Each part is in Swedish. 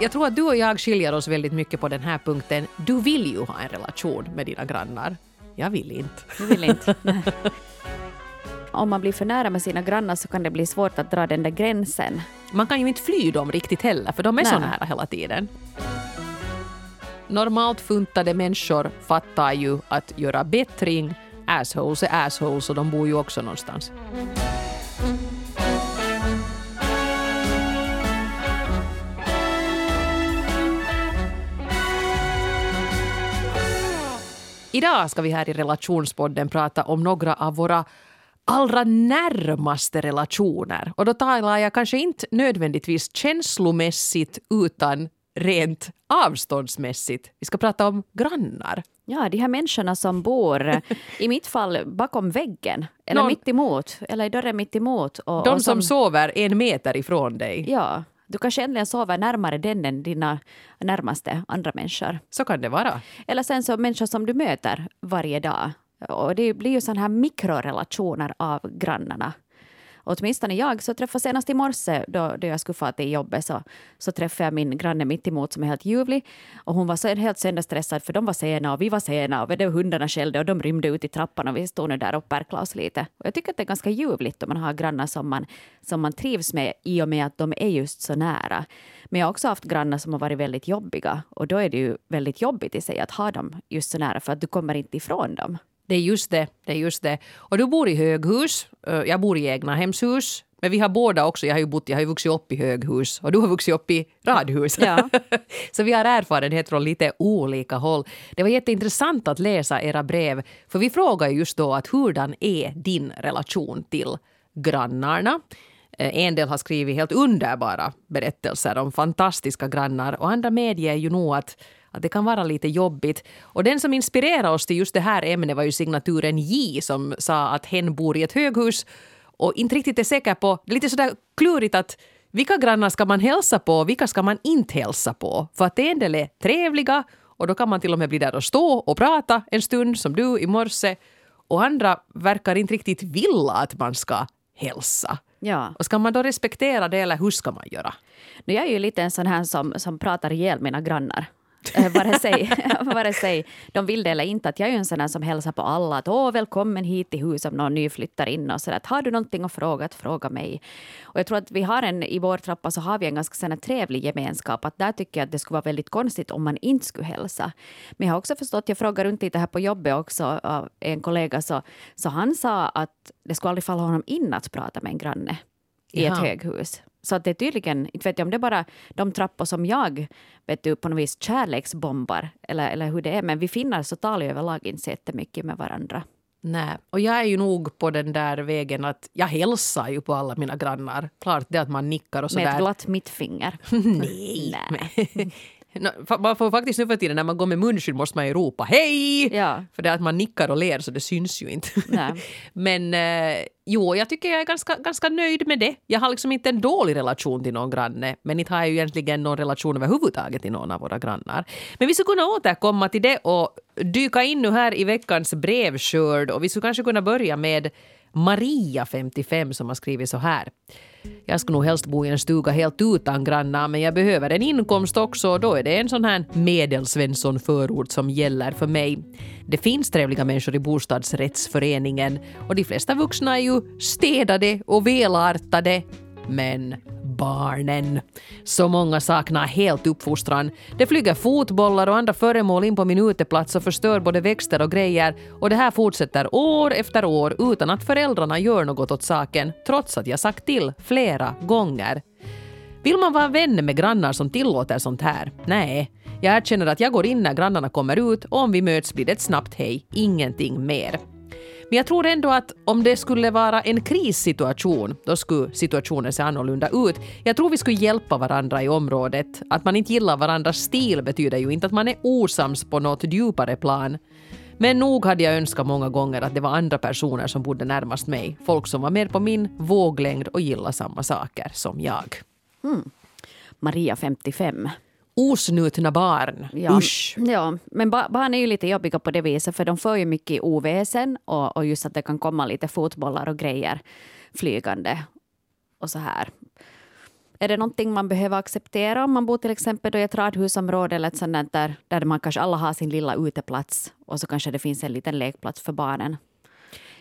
jag tror att du och jag skiljer oss väldigt mycket på den här punkten. Du vill ju ha en relation med dina grannar. Jag vill inte. Du vill inte. Om man blir för nära med sina grannar så kan det bli svårt att dra den där gränsen. Man kan ju inte fly dem riktigt heller, för de är Nej. så nära hela tiden. Normalt funtade människor fattar ju att göra bättring. Assholes är assholes och de bor ju också någonstans. Idag ska vi här i Relationspodden prata om några av våra allra närmaste relationer. Och då talar jag kanske inte nödvändigtvis känslomässigt utan rent avståndsmässigt. Vi ska prata om grannar. Ja, de här människorna som bor, i mitt fall bakom väggen, eller Någon- mitt emot, eller i dörren mitt emot. Och, De och som sover en meter ifrån dig. Ja, du kanske äntligen sover närmare den än dina närmaste andra människor. Så kan det vara. Eller sen så människor som du möter varje dag. Och det blir ju sådana här mikrorelationer av grannarna. Åtminstone jag så träffade senast i morse då, då jag skulle få till jobbet så, så träffade jag min granne mitt emot som är helt ljuvlig. Och hon var så helt sönderstressad för de var sena och vi var sena och det hundarna skällde och de rymde ut i trappan och vi stod nu där och pärklade oss lite. Och jag tycker att det är ganska ljuvligt om man har grannar som man, som man trivs med i och med att de är just så nära. Men jag har också haft grannar som har varit väldigt jobbiga och då är det ju väldigt jobbigt i sig att ha dem just så nära för att du kommer inte ifrån dem. Det är just det. det är just det. Och du bor i höghus. Jag bor i egna hemshus. Men vi har båda också. Jag har ju, bott, jag har ju vuxit upp i höghus och du har vuxit upp i radhus. Ja. Så vi har erfarenhet från lite olika håll. Det var jätteintressant att läsa era brev. För vi frågade just då att hurdan är din relation till grannarna? En del har skrivit helt underbara berättelser om fantastiska grannar och andra medger ju nog att, att det kan vara lite jobbigt. Och den som inspirerade oss till just det här ämnet var ju signaturen J som sa att hen bor i ett höghus och inte riktigt är säker på, det är lite sådär klurigt att vilka grannar ska man hälsa på och vilka ska man inte hälsa på? För att en del är trevliga och då kan man till och med bli där och stå och prata en stund som du i morse och andra verkar inte riktigt vilja att man ska hälsa. Ja. Och ska man då respektera det eller hur ska man göra? Nu jag är ju lite en sån här som, som pratar ihjäl mina grannar. Vare, sig, vare sig de vill det eller inte. Att jag är ju en sån som hälsar på alla. Att åh, välkommen hit till huset om någon ny flyttar in. Och så. Att, har du någonting att fråga, att fråga mig. Och jag tror att vi har en, i vår trappa så har vi en ganska sån trevlig gemenskap. Att där tycker jag att det skulle vara väldigt konstigt om man inte skulle hälsa. Men jag har också förstått, jag frågar runt lite här på jobbet också av en kollega. Så, så han sa att det skulle aldrig falla honom in att prata med en granne i ett Jaha. höghus. Så att det är tydligen, inte vet jag om det är bara de trappor som jag vet du, på något vis kärleksbombar eller, eller hur det är. Men vi finnar så talar ju överlag inte så jättemycket med varandra. Nej, och jag är ju nog på den där vägen att jag hälsar ju på alla mina grannar. Klart det att man nickar och Med ett sådär. glatt mittfinger. Nej. Nej. Man får faktiskt nu för tiden när man går med munskydd måste man ju ropa hej! Ja. För det att man nickar och ler så det syns ju inte. Men eh, jo, jag tycker jag är ganska, ganska nöjd med det. Jag har liksom inte en dålig relation till någon granne men inte har jag ju egentligen någon relation överhuvudtaget till någon av våra grannar. Men vi skulle kunna återkomma till det och dyka in nu här i veckans brevskörd och vi skulle kanske kunna börja med Maria, 55, som har skrivit så här. Jag skulle nog helst bo i en stuga helt utan grannar men jag behöver en inkomst också och då är det en sån här medelsvensson-förort som gäller för mig. Det finns trevliga människor i bostadsrättsföreningen och de flesta vuxna är ju städade och välartade. Men barnen. Så många saknar helt uppfostran. Det flyger fotbollar och andra föremål in på min uteplats och förstör både växter och grejer och det här fortsätter år efter år utan att föräldrarna gör något åt saken trots att jag sagt till flera gånger. Vill man vara vän med grannar som tillåter sånt här? Nej. Jag erkänner att jag går in när grannarna kommer ut och om vi möts blir det ett snabbt hej, ingenting mer. Men jag tror ändå att om det skulle vara en krissituation, då skulle situationen se annorlunda ut. Jag tror vi skulle hjälpa varandra i området. Att man inte gillar varandras stil betyder ju inte att man är osams på något djupare plan. Men nog hade jag önskat många gånger att det var andra personer som bodde närmast mig. Folk som var mer på min våglängd och gillade samma saker som jag. Hmm. Maria 55. Osnutna barn. Ja, Usch. ja, men ba- barn är ju lite jobbiga på det viset för de får ju mycket oväsen och, och just att det kan komma lite fotbollar och grejer flygande och så här. Är det någonting man behöver acceptera om man bor till exempel i ett radhusområde eller ett sånt där, där man kanske alla har sin lilla uteplats och så kanske det finns en liten lekplats för barnen?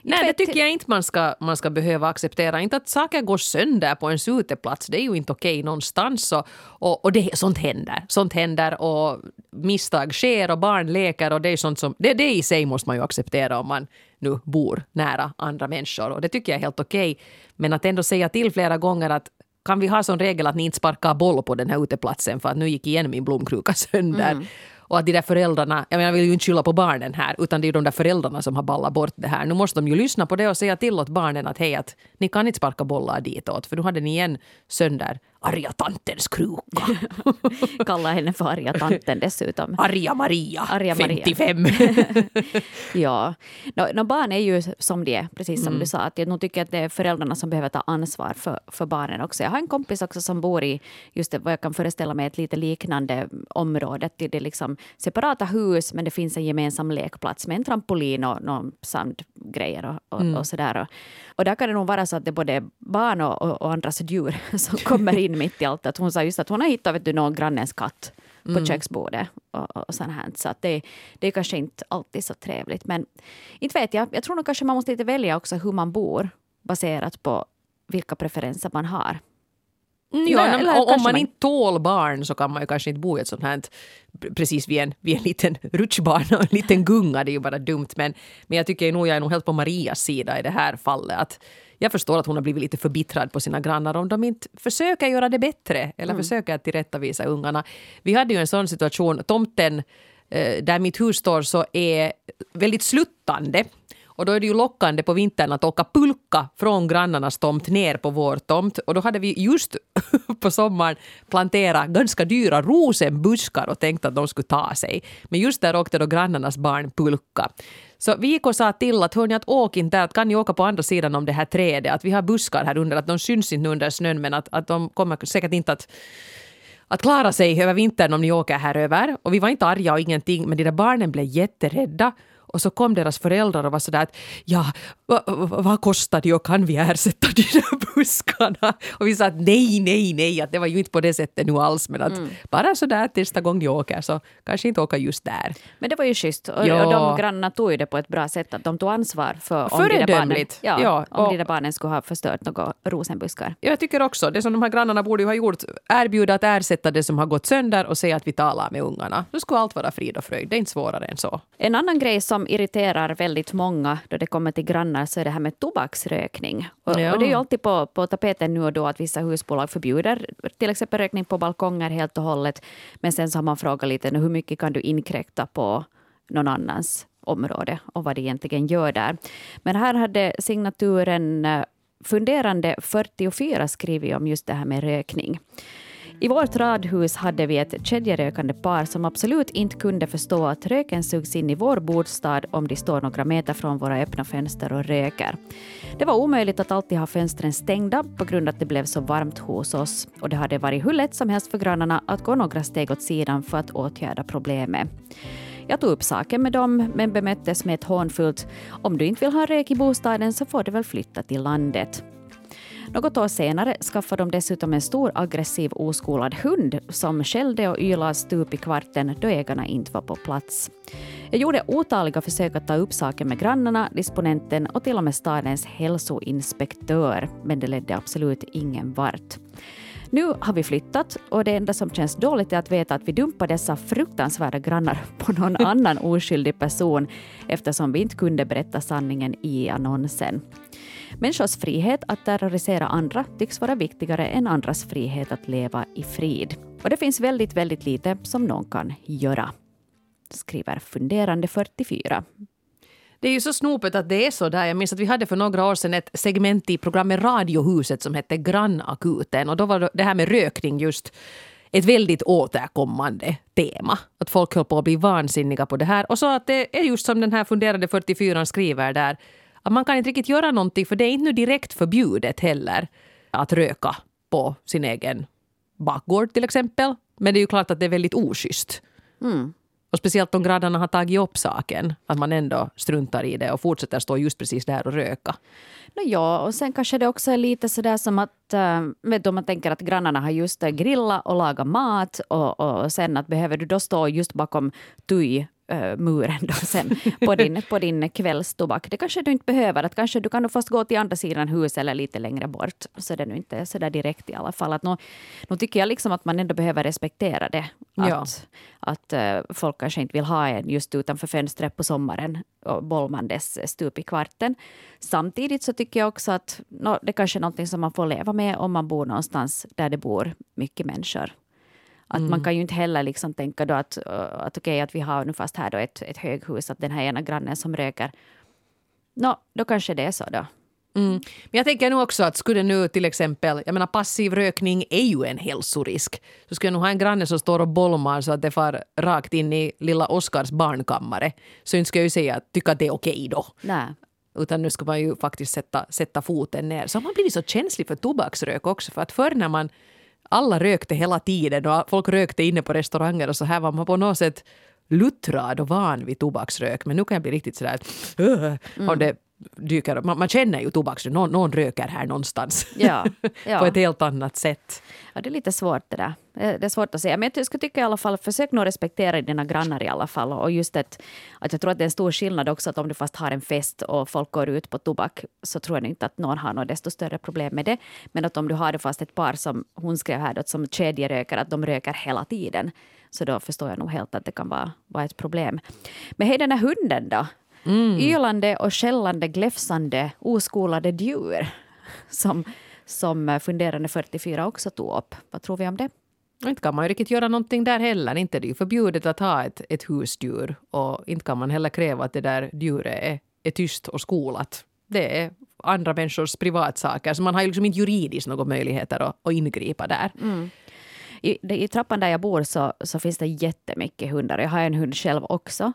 Nej, det tycker jag inte man ska, man ska behöva acceptera. Inte att saker går sönder på ens uteplats. Det är ju inte okej någonstans. Och, och, och det, sånt händer. Sånt händer och misstag sker och barn leker och det är sånt som... Det, det i sig måste man ju acceptera om man nu bor nära andra människor. Och det tycker jag är helt okej. Men att ändå säga till flera gånger att kan vi ha som regel att ni inte sparkar boll på den här uteplatsen för att nu gick igen min blomkruka sönder. Mm. Och att de där föräldrarna, jag menar jag vill ju inte skylla på barnen här, utan det är de där föräldrarna som har ballat bort det här. Nu måste de ju lyssna på det och säga till åt barnen att hej, att ni kan inte sparka bollar ditåt, för nu hade ni igen sönder arga tantens kruka. Kalla henne för arga tanten dessutom. Arga Maria, arga 55. ja, no, no, barn är ju som de är, precis som mm. du sa. Att jag nog tycker att det är föräldrarna som behöver ta ansvar för, för barnen också. Jag har en kompis också som bor i just det, vad jag kan föreställa mig ett lite liknande område. Det är liksom separata hus men det finns en gemensam lekplats med en trampolin och någon sandgrejer och, och, mm. och sådär. Och, och där kan det nog vara så att det är både barn och, och, och andras djur som kommer in mitt i allt. Att hon sa just att hon har hittat vet du, någon grannens katt på mm. köksbordet. Och, och sånt här. Så att det, det är kanske inte alltid så trevligt. Men inte vet jag. Jag tror nog kanske man måste lite välja också hur man bor baserat på vilka preferenser man har. Mm, ja, eller, eller om man, man inte tål barn så kan man ju kanske inte bo i ett sånt här precis vid en, vid en liten rutschbana och en liten gunga. Det är ju bara dumt. Men, men jag tycker nog jag är nog helt på Marias sida i det här fallet. Att jag förstår att hon har blivit lite förbittrad på sina grannar om de inte försöker göra det bättre eller mm. försöker tillrättavisa ungarna. Vi hade ju en sån situation, tomten eh, där mitt hus står så är väldigt sluttande. Och då är det ju lockande på vintern att åka pulka från grannarnas tomt ner på vår tomt. Och då hade vi just på sommaren planterat ganska dyra rosenbuskar och tänkt att de skulle ta sig. Men just där åkte då grannarnas barn pulka. Så vi gick och sa till att hörni att åk inte att kan ni åka på andra sidan om det här trädet, att vi har buskar här under, att de syns inte under snön men att, att de kommer säkert inte att att klara sig över vintern om ni åker här över. Och vi var inte arga och ingenting, men de där barnen blev jätterädda och så kom deras föräldrar och var sådär att ja, vad, vad kostar det och kan vi ersätta de där buskarna? Och vi sa att nej, nej, nej, att det var ju inte på det sättet nu alls, men att mm. bara sådär nästa gång de åker så kanske inte åka just där. Men det var ju schysst och, ja. och de grannarna tog ju det på ett bra sätt, att de tog ansvar för om de barnen, ja, ja, om och, de barnen skulle ha förstört några rosenbuskar. Jag tycker också, det som de här grannarna borde ha gjort, erbjuda att ersätta det som har gått sönder och säga att vi talar med ungarna. Då skulle allt vara frid och fröjd, det är inte svårare än så. En annan grej som irriterar väldigt många då det kommer till grannar så är det här med tobaksrökning. Och, ja. och det är ju alltid på, på tapeten nu och då att vissa husbolag förbjuder till exempel rökning på balkonger helt och hållet. Men sen så har man frågat lite hur mycket kan du inkräkta på någon annans område och vad det egentligen gör där. Men här hade signaturen eh, Funderande 44 skrivit om just det här med rökning. I vårt radhus hade vi ett kedjerökande par som absolut inte kunde förstå att röken sugs in i vår bostad om de står några meter från våra öppna fönster och röker. Det var omöjligt att alltid ha fönstren stängda på grund av att det blev så varmt hos oss och det hade varit hur lätt som helst för grannarna att gå några steg åt sidan för att åtgärda problemet. Jag tog upp saken med dem men bemöttes med ett hånfullt ”om du inte vill ha rök i bostaden så får du väl flytta till landet”. Något år senare skaffade de dessutom en stor aggressiv oskolad hund som skällde och ylade stup i kvarten då ägarna inte var på plats. Jag gjorde otaliga försök att ta upp saken med grannarna, disponenten och till och med stadens hälsoinspektör, men det ledde absolut ingen vart. Nu har vi flyttat och det enda som känns dåligt är att veta att vi dumpar dessa fruktansvärda grannar på någon annan oskyldig person eftersom vi inte kunde berätta sanningen i annonsen. Människors frihet att terrorisera andra tycks vara viktigare än andras frihet att leva i frid. Och det finns väldigt, väldigt lite som någon kan göra. Skriver Funderande 44. Det är ju så snopet att det är så där. Jag minns att vi hade för några år sedan ett segment i programmet Radiohuset som hette Grannakuten. Och då var det här med rökning just ett väldigt återkommande tema. Att folk höll på att bli vansinniga på det här. Och så att det är just som den här funderande 44 skriver där att man kan inte riktigt göra någonting för det är inte nu direkt förbjudet heller att röka på sin egen bakgård till exempel. Men det är ju klart att det är väldigt oschysst. Mm. Och speciellt om grannarna har tagit upp saken. Att man ändå struntar i det och fortsätter stå just precis där och röka. No, ja, och sen kanske det också är lite sådär som att, äh, vet du, man tänker att grannarna har just eh, grillat och lagat mat och, och sen att behöver du då stå just bakom tuj äh, muren då sen på din, på din kvällstobak. Det kanske du inte behöver. Att kanske du kan först gå till andra sidan huset eller lite längre bort. Så det är nu inte så där direkt i alla fall. Att nu, nu tycker jag liksom att man ändå behöver respektera det. Att, Ja. att äh, folk kanske inte vill ha en just utanför fönstret på sommaren och bolmandes stup i kvarten. Samtidigt så tycker jag också att nå, det kanske är någonting som man får leva med om man bor någonstans där det bor mycket människor. Att Man kan ju inte heller liksom tänka då att, uh, att okej att vi har nu fast här då ett, ett höghus, att den här ena grannen som röker, Nå, då kanske det är så då. Mm. Men jag tänker nu också att skulle nu till exempel, jag menar passiv rökning är ju en hälsorisk. Så skulle jag nog ha en granne som står och bolmar så att det far rakt in i lilla Oskars barnkammare. Så inte ska jag ju säga att tycka att det är okej då. Nej. Utan nu ska man ju faktiskt sätta, sätta foten ner. Så har man blivit så känslig för tobaksrök också. För att förr när man alla rökte hela tiden och folk rökte inne på restauranger och så här var man på något sätt luttrad och van vid tobaksrök. Men nu kan jag bli riktigt sådär uh, Mm. och det dyker. Man, man känner ju tobaksrök. Någon, någon röker här någonstans. Ja, ja. på ett helt annat sätt. Ja, det är lite svårt det där. Eh, Det är svårt att säga. Men jag skulle tycka i alla fall, försök nog respektera dina grannar i alla fall. Och just att, att jag tror att det är en stor skillnad också att om du fast har en fest och folk går ut på tobak så tror jag inte att någon har något desto större problem med det. Men att om du har det fast ett par som hon skrev här då, som kedjerökar, att de röker hela tiden. Så då förstår jag nog helt att det kan vara, vara ett problem. Men hej den här hunden då? Ylande och skällande, gläfsande, oskolade djur som, som funderande 44 också tog upp. Vad tror vi om det? Inte kan man ju riktigt göra någonting där heller. Inte är det ju förbjudet att ha ett, ett husdjur. Och inte kan man heller kräva att det där djuret är, är tyst och skolat. Det är andra människors privatsaker. Så man har ju liksom inte juridiskt några möjligheter att, att ingripa där. I, det- I trappan där jag bor så, så finns det jättemycket hundar. Jag har en hund själv också.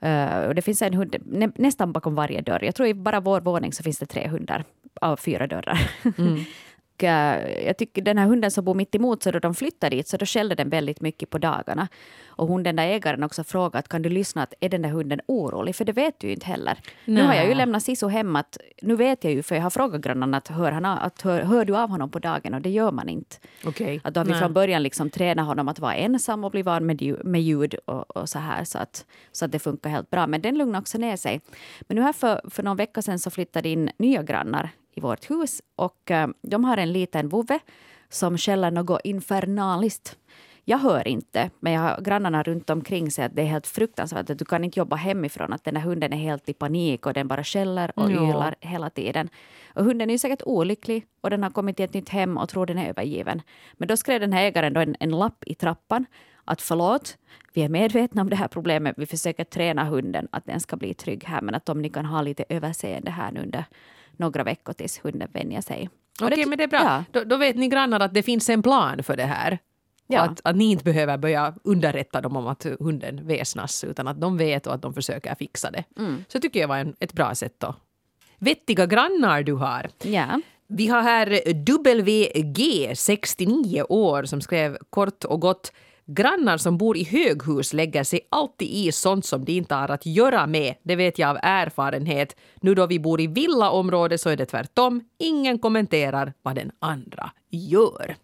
Eh, och det finns en hund nä, nästan bakom varje dörr. Jag tror i bara vår våning så finns det tre hundar av fyra dörrar. och, eh, jag tycker den här hunden som bor mitt emot, så då de flyttar dit så då skällde den väldigt mycket på dagarna. Och hon, den där ägaren också frågat, kan du lyssna att är den där hunden orolig? För det vet du ju inte heller. Nu har jag ju lämnat Sisu hem att, nu vet jag ju för jag har frågat grannarna att, hör, han, att hör, hör du av honom på dagen? Och det gör man inte. Okej. Att då har vi Nej. från början liksom tränat honom att vara ensam och bli van med, med ljud och, och så här så att, så att det funkar helt bra. Men den lugnar också ner sig. Men nu här för, för någon vecka sedan så flyttade in nya grannar i vårt hus och eh, de har en liten vovve som skäller något infernaliskt. Jag hör inte, men jag har grannarna runt omkring sig att det är helt fruktansvärt att du kan inte jobba hemifrån, att den här hunden är helt i panik och den bara skäller och Ja. ylar hela tiden. Och hunden är säkert olycklig och den har kommit till ett nytt hem och tror den är övergiven. Men då skrev den här ägaren då en, en lapp i trappan att förlåt, vi är medvetna om det här problemet, vi försöker träna hunden att den ska bli trygg här, men att om ni kan ha lite överseende här nu under några veckor tills hunden vänjer sig. Okej, det- men det är bra. Ja. Då, då vet ni grannar att det finns en plan för det här. Ja. Att, att ni inte behöver börja underrätta dem om att hunden väsnas utan att de vet och att de försöker fixa det. Mm. Så tycker jag var en, ett bra sätt då. Vettiga grannar du har. Ja. Vi har här WG, 69 år, som skrev kort och gott Grannar som bor i höghus lägger sig alltid i sånt som de inte har att göra med. Det vet jag av erfarenhet. Nu då vi bor i villaområde så är det tvärtom. Ingen kommenterar vad den andra gör.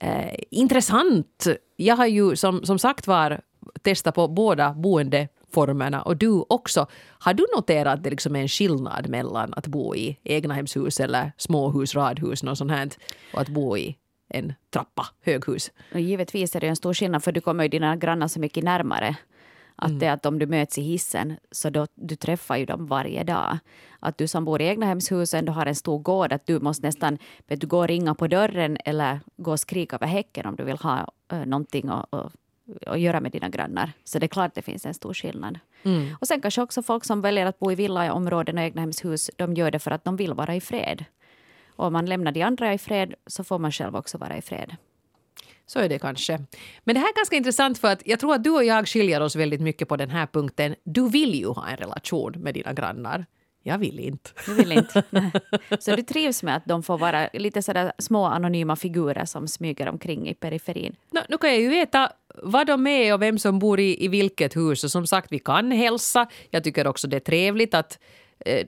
Eh, intressant. Jag har ju som, som sagt var testat på båda boendeformerna och du också. Har du noterat att det liksom är en skillnad mellan att bo i egnahemshus eller småhus, radhus, något sånt här och att bo i en trappa, höghus? Och givetvis är det en stor skillnad för du kommer ju dina grannar så mycket närmare. Att det är att om du möts i hissen så då, du träffar ju dem varje dag. Att du som bor i egnahemshusen, du har en stor gård, att du måste nästan vet du, gå och ringa på dörren eller gå och skrika över häcken om du vill ha uh, någonting att, att, att göra med dina grannar. Så det är klart det finns en stor skillnad. Och sen kanske också folk som väljer att bo i villaområden och egnahemshus, de gör det för att de vill vara i fred. Och om man lämnar de andra i fred så får man själv också vara i fred. Så är det kanske. Men det här är ganska intressant för att jag tror att du och jag skiljer oss väldigt mycket på den här punkten. Du vill ju ha en relation med dina grannar. jag vill inte. Du vill inte? Nej. Så du trivs med att de får vara lite sådär små anonyma figurer som smyger omkring i periferin? No, nu kan jag ju veta vad de är och vem som bor i, i vilket hus. Och som sagt, vi kan hälsa. Jag tycker också det är trevligt att Eh,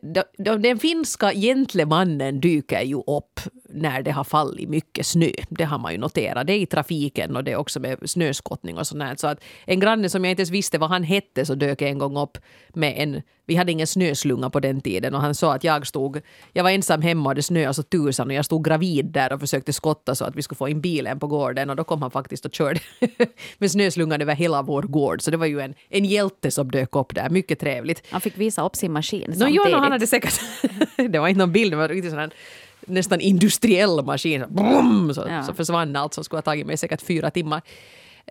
den finska gentlemannen dyker ju upp när det har fallit mycket snö. Det har man ju noterat. Det är i trafiken och det är också med snöskottning och sånt. Så att en granne som jag inte ens visste vad han hette så dök en gång upp med en... Vi hade ingen snöslunga på den tiden och han sa att jag stod... Jag var ensam hemma och det snöade så tusan och jag stod gravid där och försökte skotta så att vi skulle få in bilen på gården och då kom han faktiskt och körde med snöslungan över hela vår gård. Så det var ju en, en hjälte som dök upp där. Mycket trevligt. Han fick visa upp sin maskin no, samtidigt. Jo, no, han hade säkert... det var inte någon bild, det var riktigt sån nästan industriell maskin. Brum, så, ja. så försvann allt som skulle ha tagit mig säkert fyra timmar.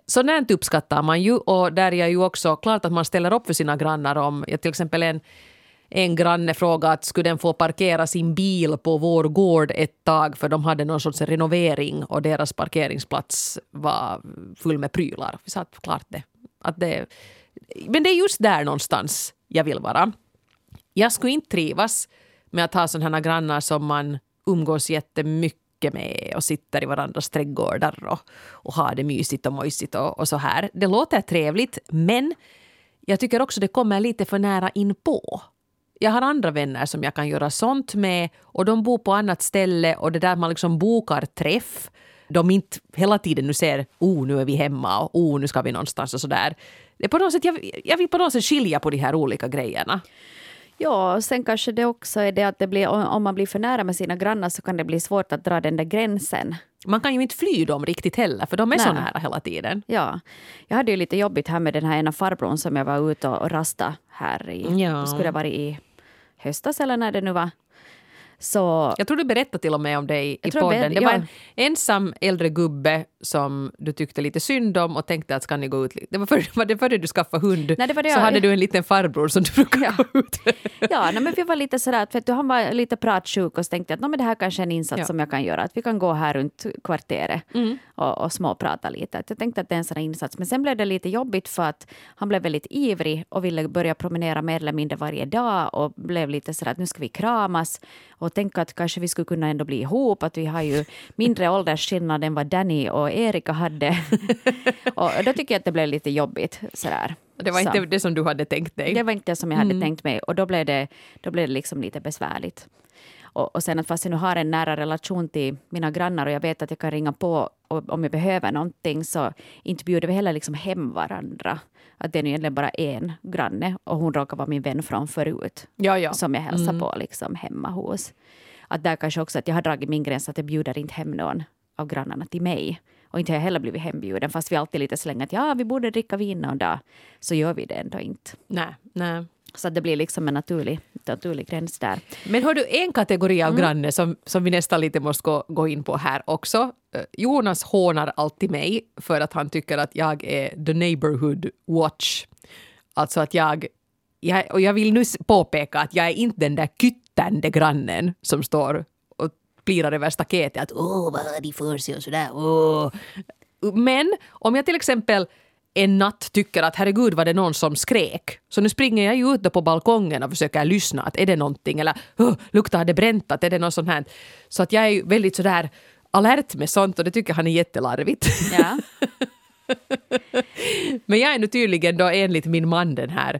Sådant uppskattar man ju och där är ju också klart att man ställer upp för sina grannar om jag till exempel en en granne frågade att skulle den få parkera sin bil på vår gård ett tag för de hade någon sorts renovering och deras parkeringsplats var full med prylar. Vi sa att klart det. Att det men det är just där någonstans jag vill vara. Jag skulle inte trivas med att ha sådana grannar som man umgås jättemycket med och sitter i varandras trädgårdar och, och har det mysigt och mojsigt och, och så här. Det låter trevligt, men jag tycker också det kommer lite för nära inpå. Jag har andra vänner som jag kan göra sånt med och de bor på annat ställe och det där man liksom bokar träff de inte hela tiden nu ser oh nu är vi hemma och oh nu ska vi någonstans och sådär. På något sätt, jag, jag vill på något sätt skilja på de här olika grejerna. Ja, och sen kanske det också är det att det blir, om man blir för nära med sina grannar så kan det bli svårt att dra den där gränsen. Man kan ju inte fly dem riktigt heller, för de är Nej. så nära hela tiden. Ja. Jag hade ju lite jobbigt här med den här ena farbrorn som jag var ute och rasta här i, ja. skulle det varit i höstas eller när det nu var. Så, jag tror du berättade till och med om det i, podden. Det var en ensam äldre gubbe som du tyckte lite synd om och tänkte att ska ni gå ut Det var före, var det före du skaffade hund nej, det var det så jag, hade du en liten farbror som du brukade ja. gå ut Ja, nej, men vi var lite sådär att du, han var lite pratsjuk och så tänkte att men det här kanske är en insats ja. som jag kan göra. Att vi kan gå här runt kvarteret mm. och, och småprata lite. Att jag tänkte att det är en sån insats. Men sen blev det lite jobbigt för att han blev väldigt ivrig och ville börja promenera mer eller mindre varje dag och blev lite sådär att nu ska vi kramas och tänka att kanske vi skulle kunna ändå bli ihop. Att vi har ju mindre åldersskillnad än vad Danny och Erika hade. och då tycker jag att det blev lite jobbigt. Sådär. Det var inte det som du hade tänkt dig? Det var inte det som jag hade mm. tänkt mig. Och då blev det, då blev det liksom lite besvärligt. Och, och sen att fast jag nu har en nära relation till mina grannar och jag vet att jag kan ringa på om jag behöver någonting så inte bjuder vi heller liksom hem varandra. Att det är egentligen bara en granne och hon råkar vara min vän från förut. Ja, ja. Som jag hälsar mm. på liksom hemma hos. Att där kanske också att jag har dragit min gräns att jag bjuder inte hem någon av grannarna till mig. Och inte har jag heller blivit hembjuden fast vi alltid lite slänger att ja, vi borde dricka vin någon dag. Så gör vi det ändå inte. Nej, nej. Så det blir liksom en naturlig, naturlig gräns där. Men har du en kategori av mm. granne som, som vi nästan lite måste gå, gå in på här också. Eh, Jonas hånar alltid mig för att han tycker att jag är the neighborhood watch. Alltså att jag, jag och jag vill nu påpeka att jag är inte den där kyttande grannen som står plirar över staketet att åh vad har de för sig och sådär. Åh. Men om jag till exempel en natt tycker att herregud var det någon som skrek. Så nu springer jag ju ut på balkongen och försöker lyssna. Att är det någonting? Eller oh, luktar det bränt? Att är det något sånt här? Så att jag är ju väldigt sådär alert med sånt och det tycker han är jättelarvigt. Ja. Men jag är nu tydligen då enligt min man den här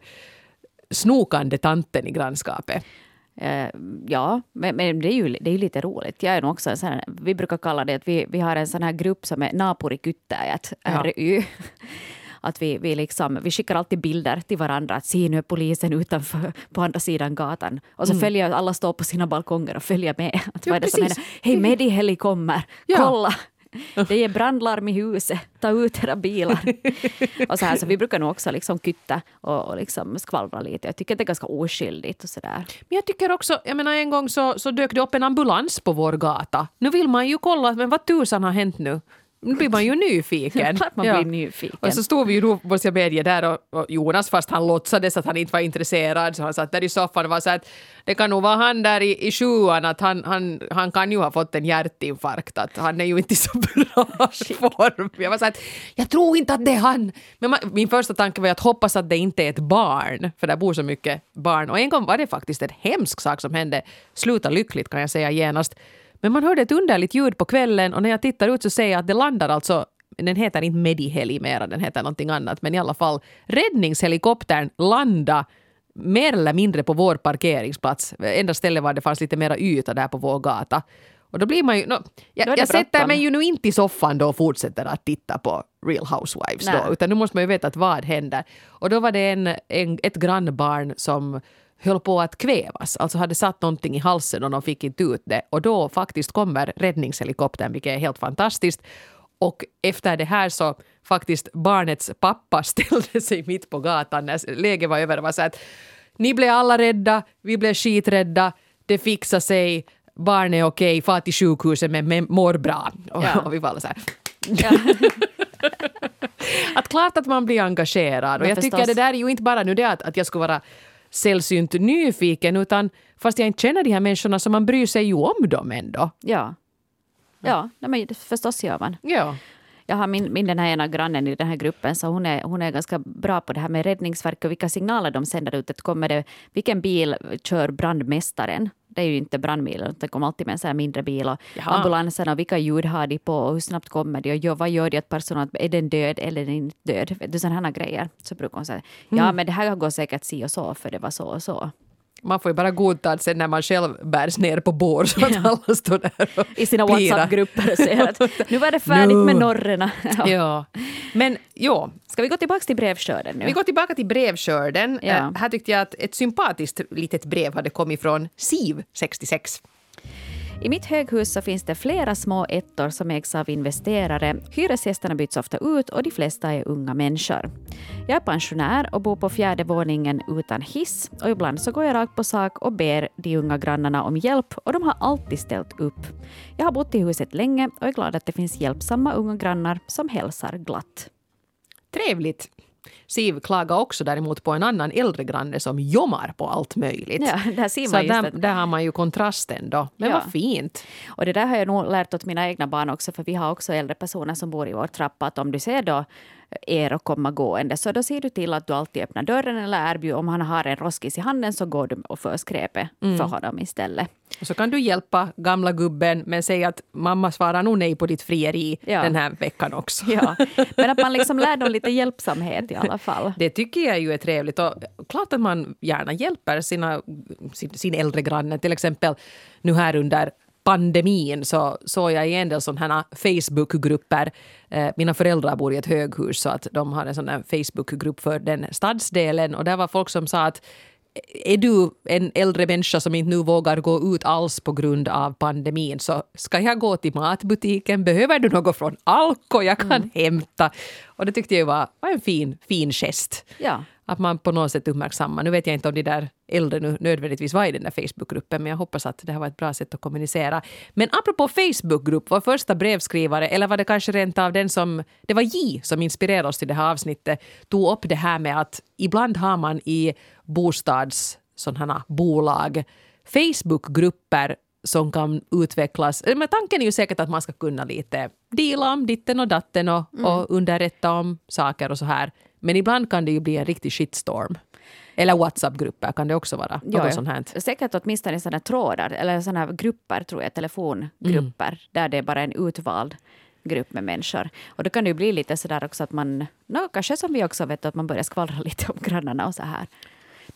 snokande tanten i grannskapet. Uh, ja, men, men, det är ju det är lite roligt. Jag är nog också en sån här, vi brukar kalla det att vi, vi har en sån här grupp som är Naapurikyttäjät, ja. RY. Att vi, vi, liksom, vi skickar alltid bilder till varandra. Att se nu är polisen utanför på andra sidan gatan. Och så mm. följer alla står på sina balkonger och följer med. Att ja, vad är det som händer? Hej, Mediheli kommer! Ja. Kolla! Det är brandlarm i huset, ta ut era bilar. och så, här, så vi brukar nog också liksom kytta och, och liksom skvallra lite. Jag tycker att det är ganska oskyldigt. Och så där. Men jag tycker också, jag menar en gång så, så dök det upp en ambulans på vår gata. Nu vill man ju kolla, men vad tusan har hänt nu? Nu blir man ju nyfiken. Klart man blir nyfiken. Och så stod vi ju då, jag medge, där och, och Jonas, fast han låtsades att han inte var intresserad, så han satt där i soffan och var så att det kan nog vara han där i, i sjuan, att han, han, han kan ju ha fått en hjärtinfarkt, att han är ju inte i så bra form. Jag var så att jag tror inte att det är han. Men man, min första tanke var att hoppas att det inte är ett barn, för där bor så mycket barn. Och en gång var det faktiskt en hemsk sak som hände, sluta lyckligt kan jag säga genast. Men man hörde ett underligt ljud på kvällen och när jag tittar ut så ser jag att det landar alltså den heter inte Mediheli mera, den heter någonting annat, men i alla fall räddningshelikoptern landa mer eller mindre på vår parkeringsplats. Enda stället var det fanns lite mera yta där på vår gata. Och då blir man ju... No, jag jag sätter mig ju nu inte i soffan då och fortsätter att titta på Real Housewives då, utan nu måste man ju veta att vad händer. Och då var det en, en, ett grannbarn som höll på att kvävas, alltså hade satt någonting i halsen och de fick inte ut det. Och då faktiskt kommer räddningshelikoptern, vilket är helt fantastiskt. Och efter det här så faktiskt barnets pappa ställde sig mitt på gatan när läget var över och var så att ni blev alla rädda, vi blev skiträdda, det fixar sig, barnet är okej, far till sjukhuset men mår bra. Och, ja. och vi var alla så här. Ja. att klart att man blir engagerad. Och jag tycker det där är ju inte bara nu det att, att jag skulle vara sällsynt nyfiken utan fast jag inte känner de här människorna så man bryr sig ju om dem ändå. Ja. Ja, men förstås gör man. Ja. Jag har min, min den här ena grannen i den här gruppen så hon är, hon är ganska bra på det här med räddningsverk och vilka signaler de sänder ut. Att kommer det, vilken bil kör brandmästaren? Det är ju inte brandbilen, det kommer alltid med en så mindre bil. Och ambulanserna, vilka ljud har de på och hur snabbt kommer de? Och vad gör de åt personen? Är den död eller är den inte död? Du, sådana här grejer. Så brukar hon säga, ja mm. men det här går säkert si och så för det var så och så. Man får ju bara godta att sen när man själv bärs ner på bår så att ja. alla står där och I sina WhatsApp-grupper och säger att nu var det färdigt no. med norrerna. ja. ja. Men ja. Ska vi gå tillbaka till brevskörden nu? Vi går tillbaka till brevskörden. Ja. Äh, här tyckte jag att ett sympatiskt litet brev hade kommit från Siv, 66. I mitt höghus så finns det flera små ettor som ägs av investerare. Hyresgästerna byts ofta ut och de flesta är unga människor. Jag är pensionär och bor på fjärde våningen utan hiss och ibland så går jag rakt på sak och ber de unga grannarna om hjälp och de har alltid ställt upp. Jag har bott i huset länge och är glad att det finns hjälpsamma unga grannar som hälsar glatt. Trevligt. Siv klagade också däremot på en annan äldre granne som jommar på allt möjligt. Ja, där ser man Så just där, där har man ju kontrasten då. Men ja. vad fint. Och det där har jag nog lärt åt mina egna barn också, för vi har också äldre personer som bor i vår trappa, att om du ser då er att komma gående. Så då ser du till att du alltid öppnar dörren eller erbjuder, om han har en roskis i handen så går du och för skräpet mm. för honom istället. Och så kan du hjälpa gamla gubben men säga att mamma svarar nog nej på ditt frieri ja. den här veckan också. Ja. Men att man liksom lär dem lite hjälpsamhet i alla fall. Det tycker jag ju är trevligt och klart att man gärna hjälper sina, sin, sin äldre granne till exempel nu här under pandemin så såg jag i en del sådana här Facebookgrupper. Eh, mina föräldrar bor i ett höghus så att de har en sån här Facebookgrupp för den stadsdelen och där var folk som sa att är du en äldre människa som inte nu vågar gå ut alls på grund av pandemin så ska jag gå till matbutiken, behöver du något från Alko jag kan mm. hämta. Och det tyckte jag var, var en fin, fin gest. Ja att man på något sätt uppmärksammar. Nu vet jag inte om de där äldre nu nödvändigtvis var i den där Facebookgruppen men jag hoppas att det här var ett bra sätt att kommunicera. Men apropå Facebookgrupp, vår första brevskrivare, eller var det kanske rent av den som, det var J som inspirerade oss till det här avsnittet, tog upp det här med att ibland har man i bostads sådana bolag Facebookgrupper som kan utvecklas. Men tanken är ju säkert att man ska kunna lite dela om ditten och datten och, mm. och underrätta om saker och så här. Men ibland kan det ju bli en riktig shitstorm. Eller WhatsApp-grupper kan det också vara. Ja, något sånt här. Säkert åtminstone sådana trådar, eller sådana grupper tror jag, telefongrupper, mm. där det är bara en utvald grupp med människor. Och då kan det ju bli lite sådär också att man, no, kanske som vi också vet, att man börjar skvallra lite om grannarna och så här.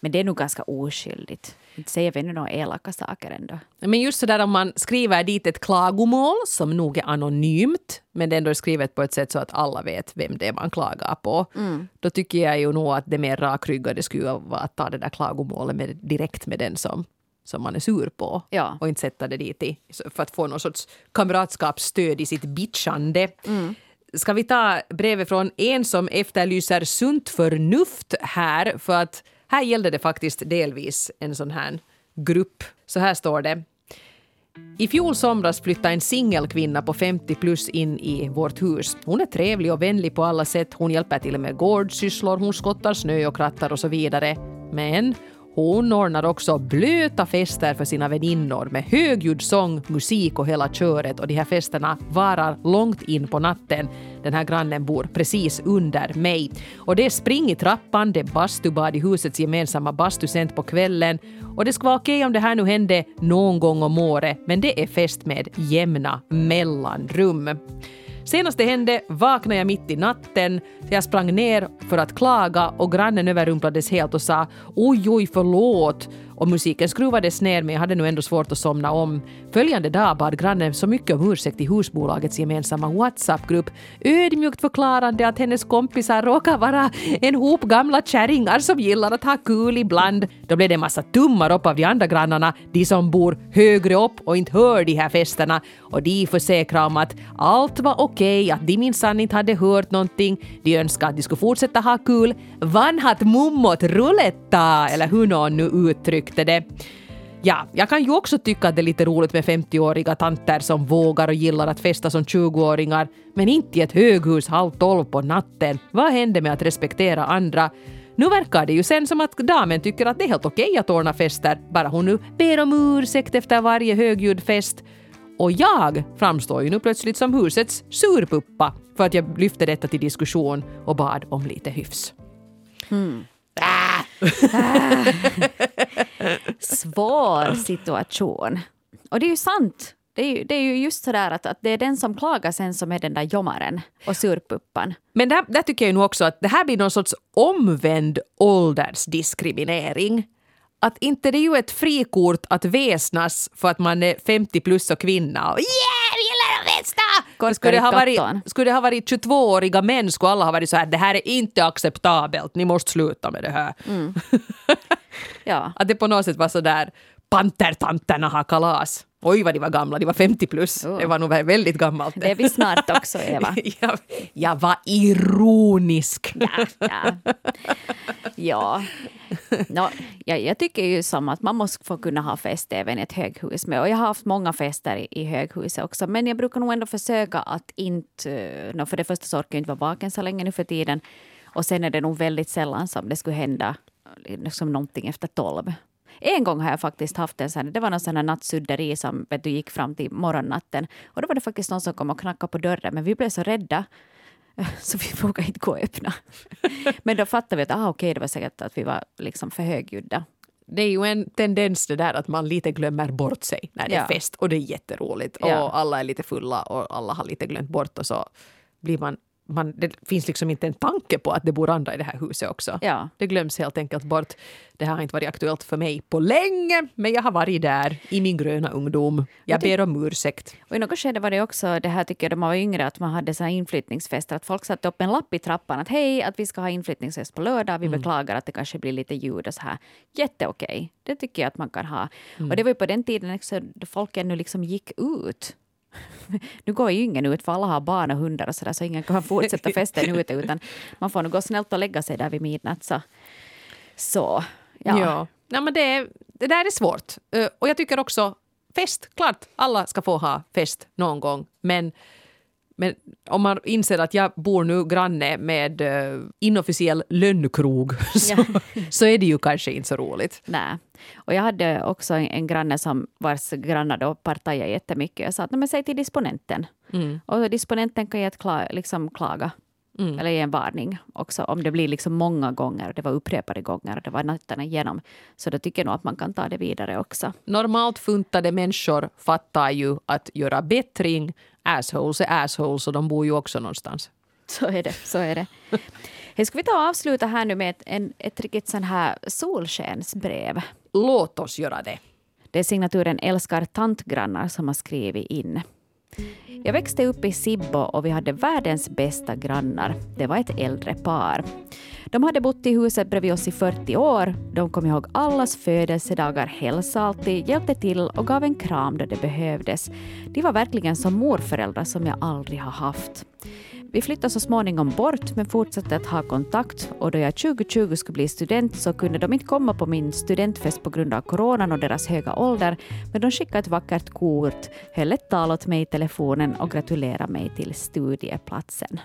Men det är nog ganska oskyldigt. Inte säger vi nu några elaka saker ändå. Men just så där om man skriver dit ett klagomål som nog är anonymt men det ändå är skrivet på ett sätt så att alla vet vem det är man klagar på. Mm. Då tycker jag ju nog att det mer rakryggade skulle vara att ta det där klagomålet med, direkt med den som som man är sur på ja. och inte sätta det dit i, för att få någon sorts kamratskapsstöd i sitt bitchande. Mm. Ska vi ta brevet från en som efterlyser sunt förnuft här för att här gällde det faktiskt delvis en sån här grupp. Så här står det. I fjol somras flyttade en singelkvinna på 50 plus in i vårt hus. Hon är trevlig och vänlig på alla sätt. Hon hjälper till med gårdssysslor, hon skottar snö och krattar och så vidare. Men hon ordnar också blöta fester för sina väninnor med högljudd sång, musik och hela köret och de här festerna varar långt in på natten. Den här grannen bor precis under mig. Och det är spring i trappan, det är bastubad i husets gemensamma bastu sent på kvällen och det ska vara okej om det här nu hände någon gång om året men det är fest med jämna mellanrum. Senast det hände vaknade jag mitt i natten, så jag sprang ner för att klaga och grannen överrumplades helt och sa oj, oj, förlåt och musiken skruvades ner men jag hade nu ändå svårt att somna om. Följande dag bad grannen så mycket om ursäkt i husbolagets gemensamma WhatsApp-grupp, ödmjukt förklarande att hennes kompisar råkar vara en hop gamla kärringar som gillar att ha kul ibland. Då blev det en massa tummar upp av de andra grannarna, de som bor högre upp och inte hör de här festerna och de försäkrade om att allt var okej, okay, att de minsann inte hade hört någonting, de önskade att de skulle fortsätta ha kul, Vanhat mummot ruletta, eller hur någon nu uttryckte det. Ja, jag kan ju också tycka att det är lite roligt med 50-åriga tanter som vågar och gillar att festa som 20-åringar, men inte i ett höghus halv tolv på natten. Vad händer med att respektera andra? Nu verkar det ju sen som att damen tycker att det är helt okej att ordna fester, bara hon nu ber om ursäkt efter varje högljudd fest. Och jag framstår ju nu plötsligt som husets surpuppa för att jag lyfte detta till diskussion och bad om lite hyfs. Mm. Ah! Ah. Svår situation. Och det är ju sant. Det är ju, det är ju just sådär att, att det är den som klagar sen som är den där jommaren och surpuppan. Men där, där tycker jag ju också att det här blir någon sorts omvänd åldersdiskriminering. Att inte det är ju ett frikort att väsnas för att man är 50 plus och kvinna. Och yeah, skulle det, ha varit, skulle det ha varit 22-åriga män skulle alla ha varit så här, det här är inte acceptabelt, ni måste sluta med det här. Mm. ja. Att det på något sätt var så där, pantertanterna har kalas. Oj vad de var gamla, de var 50 plus. Oh. Det var nog väldigt gammalt. Det är vi snart också, Eva. jag, jag var ironisk. ja, ja. ja. No, jag, jag tycker ju som att man måste få kunna ha fest även i ett höghus. Med. Och jag har haft många fester i, i höghuset också. Men jag brukar nog ändå försöka att inte... No, för det första så orkar jag inte vara vaken så länge nu för tiden. Och sen är det nog väldigt sällan som det skulle hända liksom någonting efter tolv. En gång har jag faktiskt haft en sån, det var någon sån här nattsudderi som vet du, gick fram till morgonnatten. Och då var det faktiskt någon som kom och knackade på dörren, men vi blev så rädda så vi vågade inte gå och öppna. Men då fattade vi att ah, okay, det var säkert att vi var liksom för högljudda. Det är ju en tendens det där att man lite glömmer bort sig när det ja. är fest och det är jätteroligt ja. och alla är lite fulla och alla har lite glömt bort och så blir man man, det finns liksom inte en tanke på att det bor andra i det här huset också. Ja. Det glöms helt enkelt bort. Det här har inte varit aktuellt för mig på länge, men jag har varit där i min gröna ungdom. Jag ber om ursäkt. Och I något skede var det också, det här tycker jag, de var yngre, att man hade såna inflyttningsfester, att folk satte upp en lapp i trappan att hej, att vi ska ha inflyttningsfest på lördag, vi mm. beklagar att det kanske blir lite ljud och så här. Jätteokej, det tycker jag att man kan ha. Mm. Och det var ju på den tiden också, då folk ännu liksom gick ut nu går ju ingen ut för alla har barn och hundar och sådär så ingen kan fortsätta festen ute utan man får nog gå snällt och lägga sig där vid midnatt. Så, så ja. ja. ja men det, det där är svårt. Eh, och jag tycker också fest, klart alla ska få ha fest någon gång men men om man inser att jag bor nu granne med uh, inofficiell lönnkrog så, så är det ju kanske inte så roligt. Nej. Och jag hade också en granne som vars grannar då partajade jättemycket. Jag sa att men säg till disponenten. Mm. Och disponenten kan ge ett kla, liksom klaga. Mm. Eller ge en varning också om det blir liksom många gånger. Det var upprepade gånger och det var nätterna igenom. Så då tycker jag nog att man kan ta det vidare också. Normalt funtade människor fattar ju att göra bättring. Assholes är assholes och de bor ju också någonstans. Så är det. Så är det. Hej, ska vi ta och avsluta här nu med ett, en, ett riktigt sån här solskensbrev? Låt oss göra det. Det är signaturen Älskar tantgrannar som har skrivit in. Jag växte upp i Sibbo och vi hade världens bästa grannar. Det var ett äldre par. De hade bott i huset bredvid oss i 40 år. De kom ihåg allas födelsedagar, hälsa alltid, hjälpte till och gav en kram då det behövdes. De var verkligen som morföräldrar som jag aldrig har haft. Vi flyttade så småningom bort men fortsatte att ha kontakt och då jag 2020 skulle bli student så kunde de inte komma på min studentfest på grund av coronan och deras höga ålder men de skickade ett vackert kort, höll ett tal åt mig i telefonen och gratulerade mig till studieplatsen.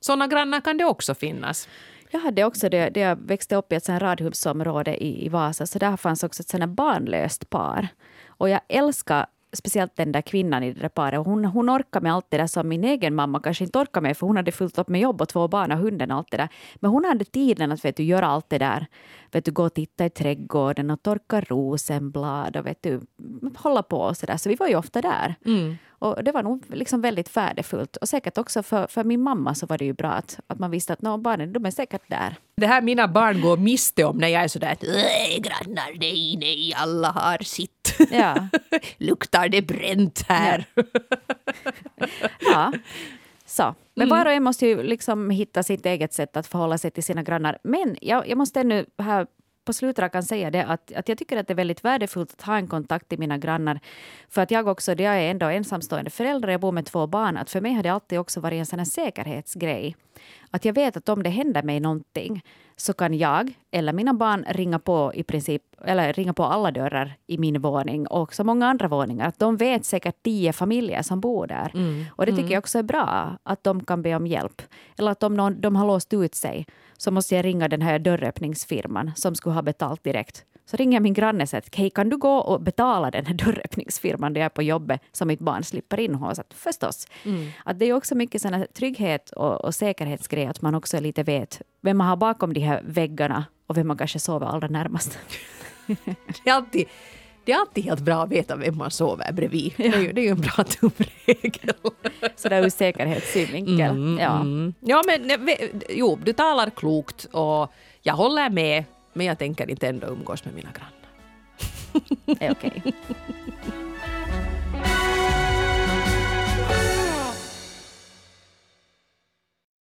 Sådana grannar kan det också finnas. Jag hade också det, det jag växte upp i ett radhusområde i, i Vasa, så där fanns också ett sådant barnlöst par. Och jag älskar speciellt den där kvinnan i det där paret. Hon, hon orkar med allt det där som min egen mamma kanske inte orkar med för hon hade fullt upp med jobb och två barn och hunden och allt det där. Men hon hade tiden att vet du, göra allt det där. Vet du, gå och titta i trädgården och torka rosenblad och vet du, hålla på och så där. Så vi var ju ofta där. Mm. Och det var nog liksom väldigt värdefullt. Och säkert också för, för min mamma så var det ju bra att, att man visste att no, barnen de är säkert där. Det här mina barn går miste om när jag är sådär att grannar, nej, nej, alla har sitt. Ja. Luktar det bränt här? Ja. ja. Så. Men mm. var och en måste ju liksom hitta sitt eget sätt att förhålla sig till sina grannar. Men jag, jag måste ännu här på slutrakan säga det att, att jag tycker att det är väldigt värdefullt att ha en kontakt till mina grannar. För att jag också, jag är ändå ensamstående förälder och jag bor med två barn, att för mig har det alltid också varit en sån här säkerhetsgrej. Att jag vet att om det händer mig någonting så kan jag eller mina barn ringa på i princip, eller ringa på alla dörrar i min våning och så många andra våningar. Att de vet säkert tio familjer som bor där. Mm. Och det tycker mm. jag också är bra, att de kan be om hjälp. Eller att om någon, de har låst ut sig så måste jag ringa den här dörröppningsfirman som skulle ha betalt direkt. Så ringer jag min granne och säger hej kan du gå och betala den här dörröppningsfirman där jag är på jobbet så mitt barn slipper in hos. Att, förstås. Mm. Att det är också mycket såna trygghet och, och säkerhetsgrejer att man också lite vet vem man har bakom de här väggarna och vem man kanske sover allra närmast. det, är alltid, det är alltid helt bra att veta vem man sover bredvid. Ja. Det, är ju, det är ju en bra tumregel. Sådär ur säkerhetssynvinkel. Mm, ja. Mm. ja, men jo, du talar klokt och jag håller med men jag tänker inte ändå umgås med mina grannar. Det är okej. Okay.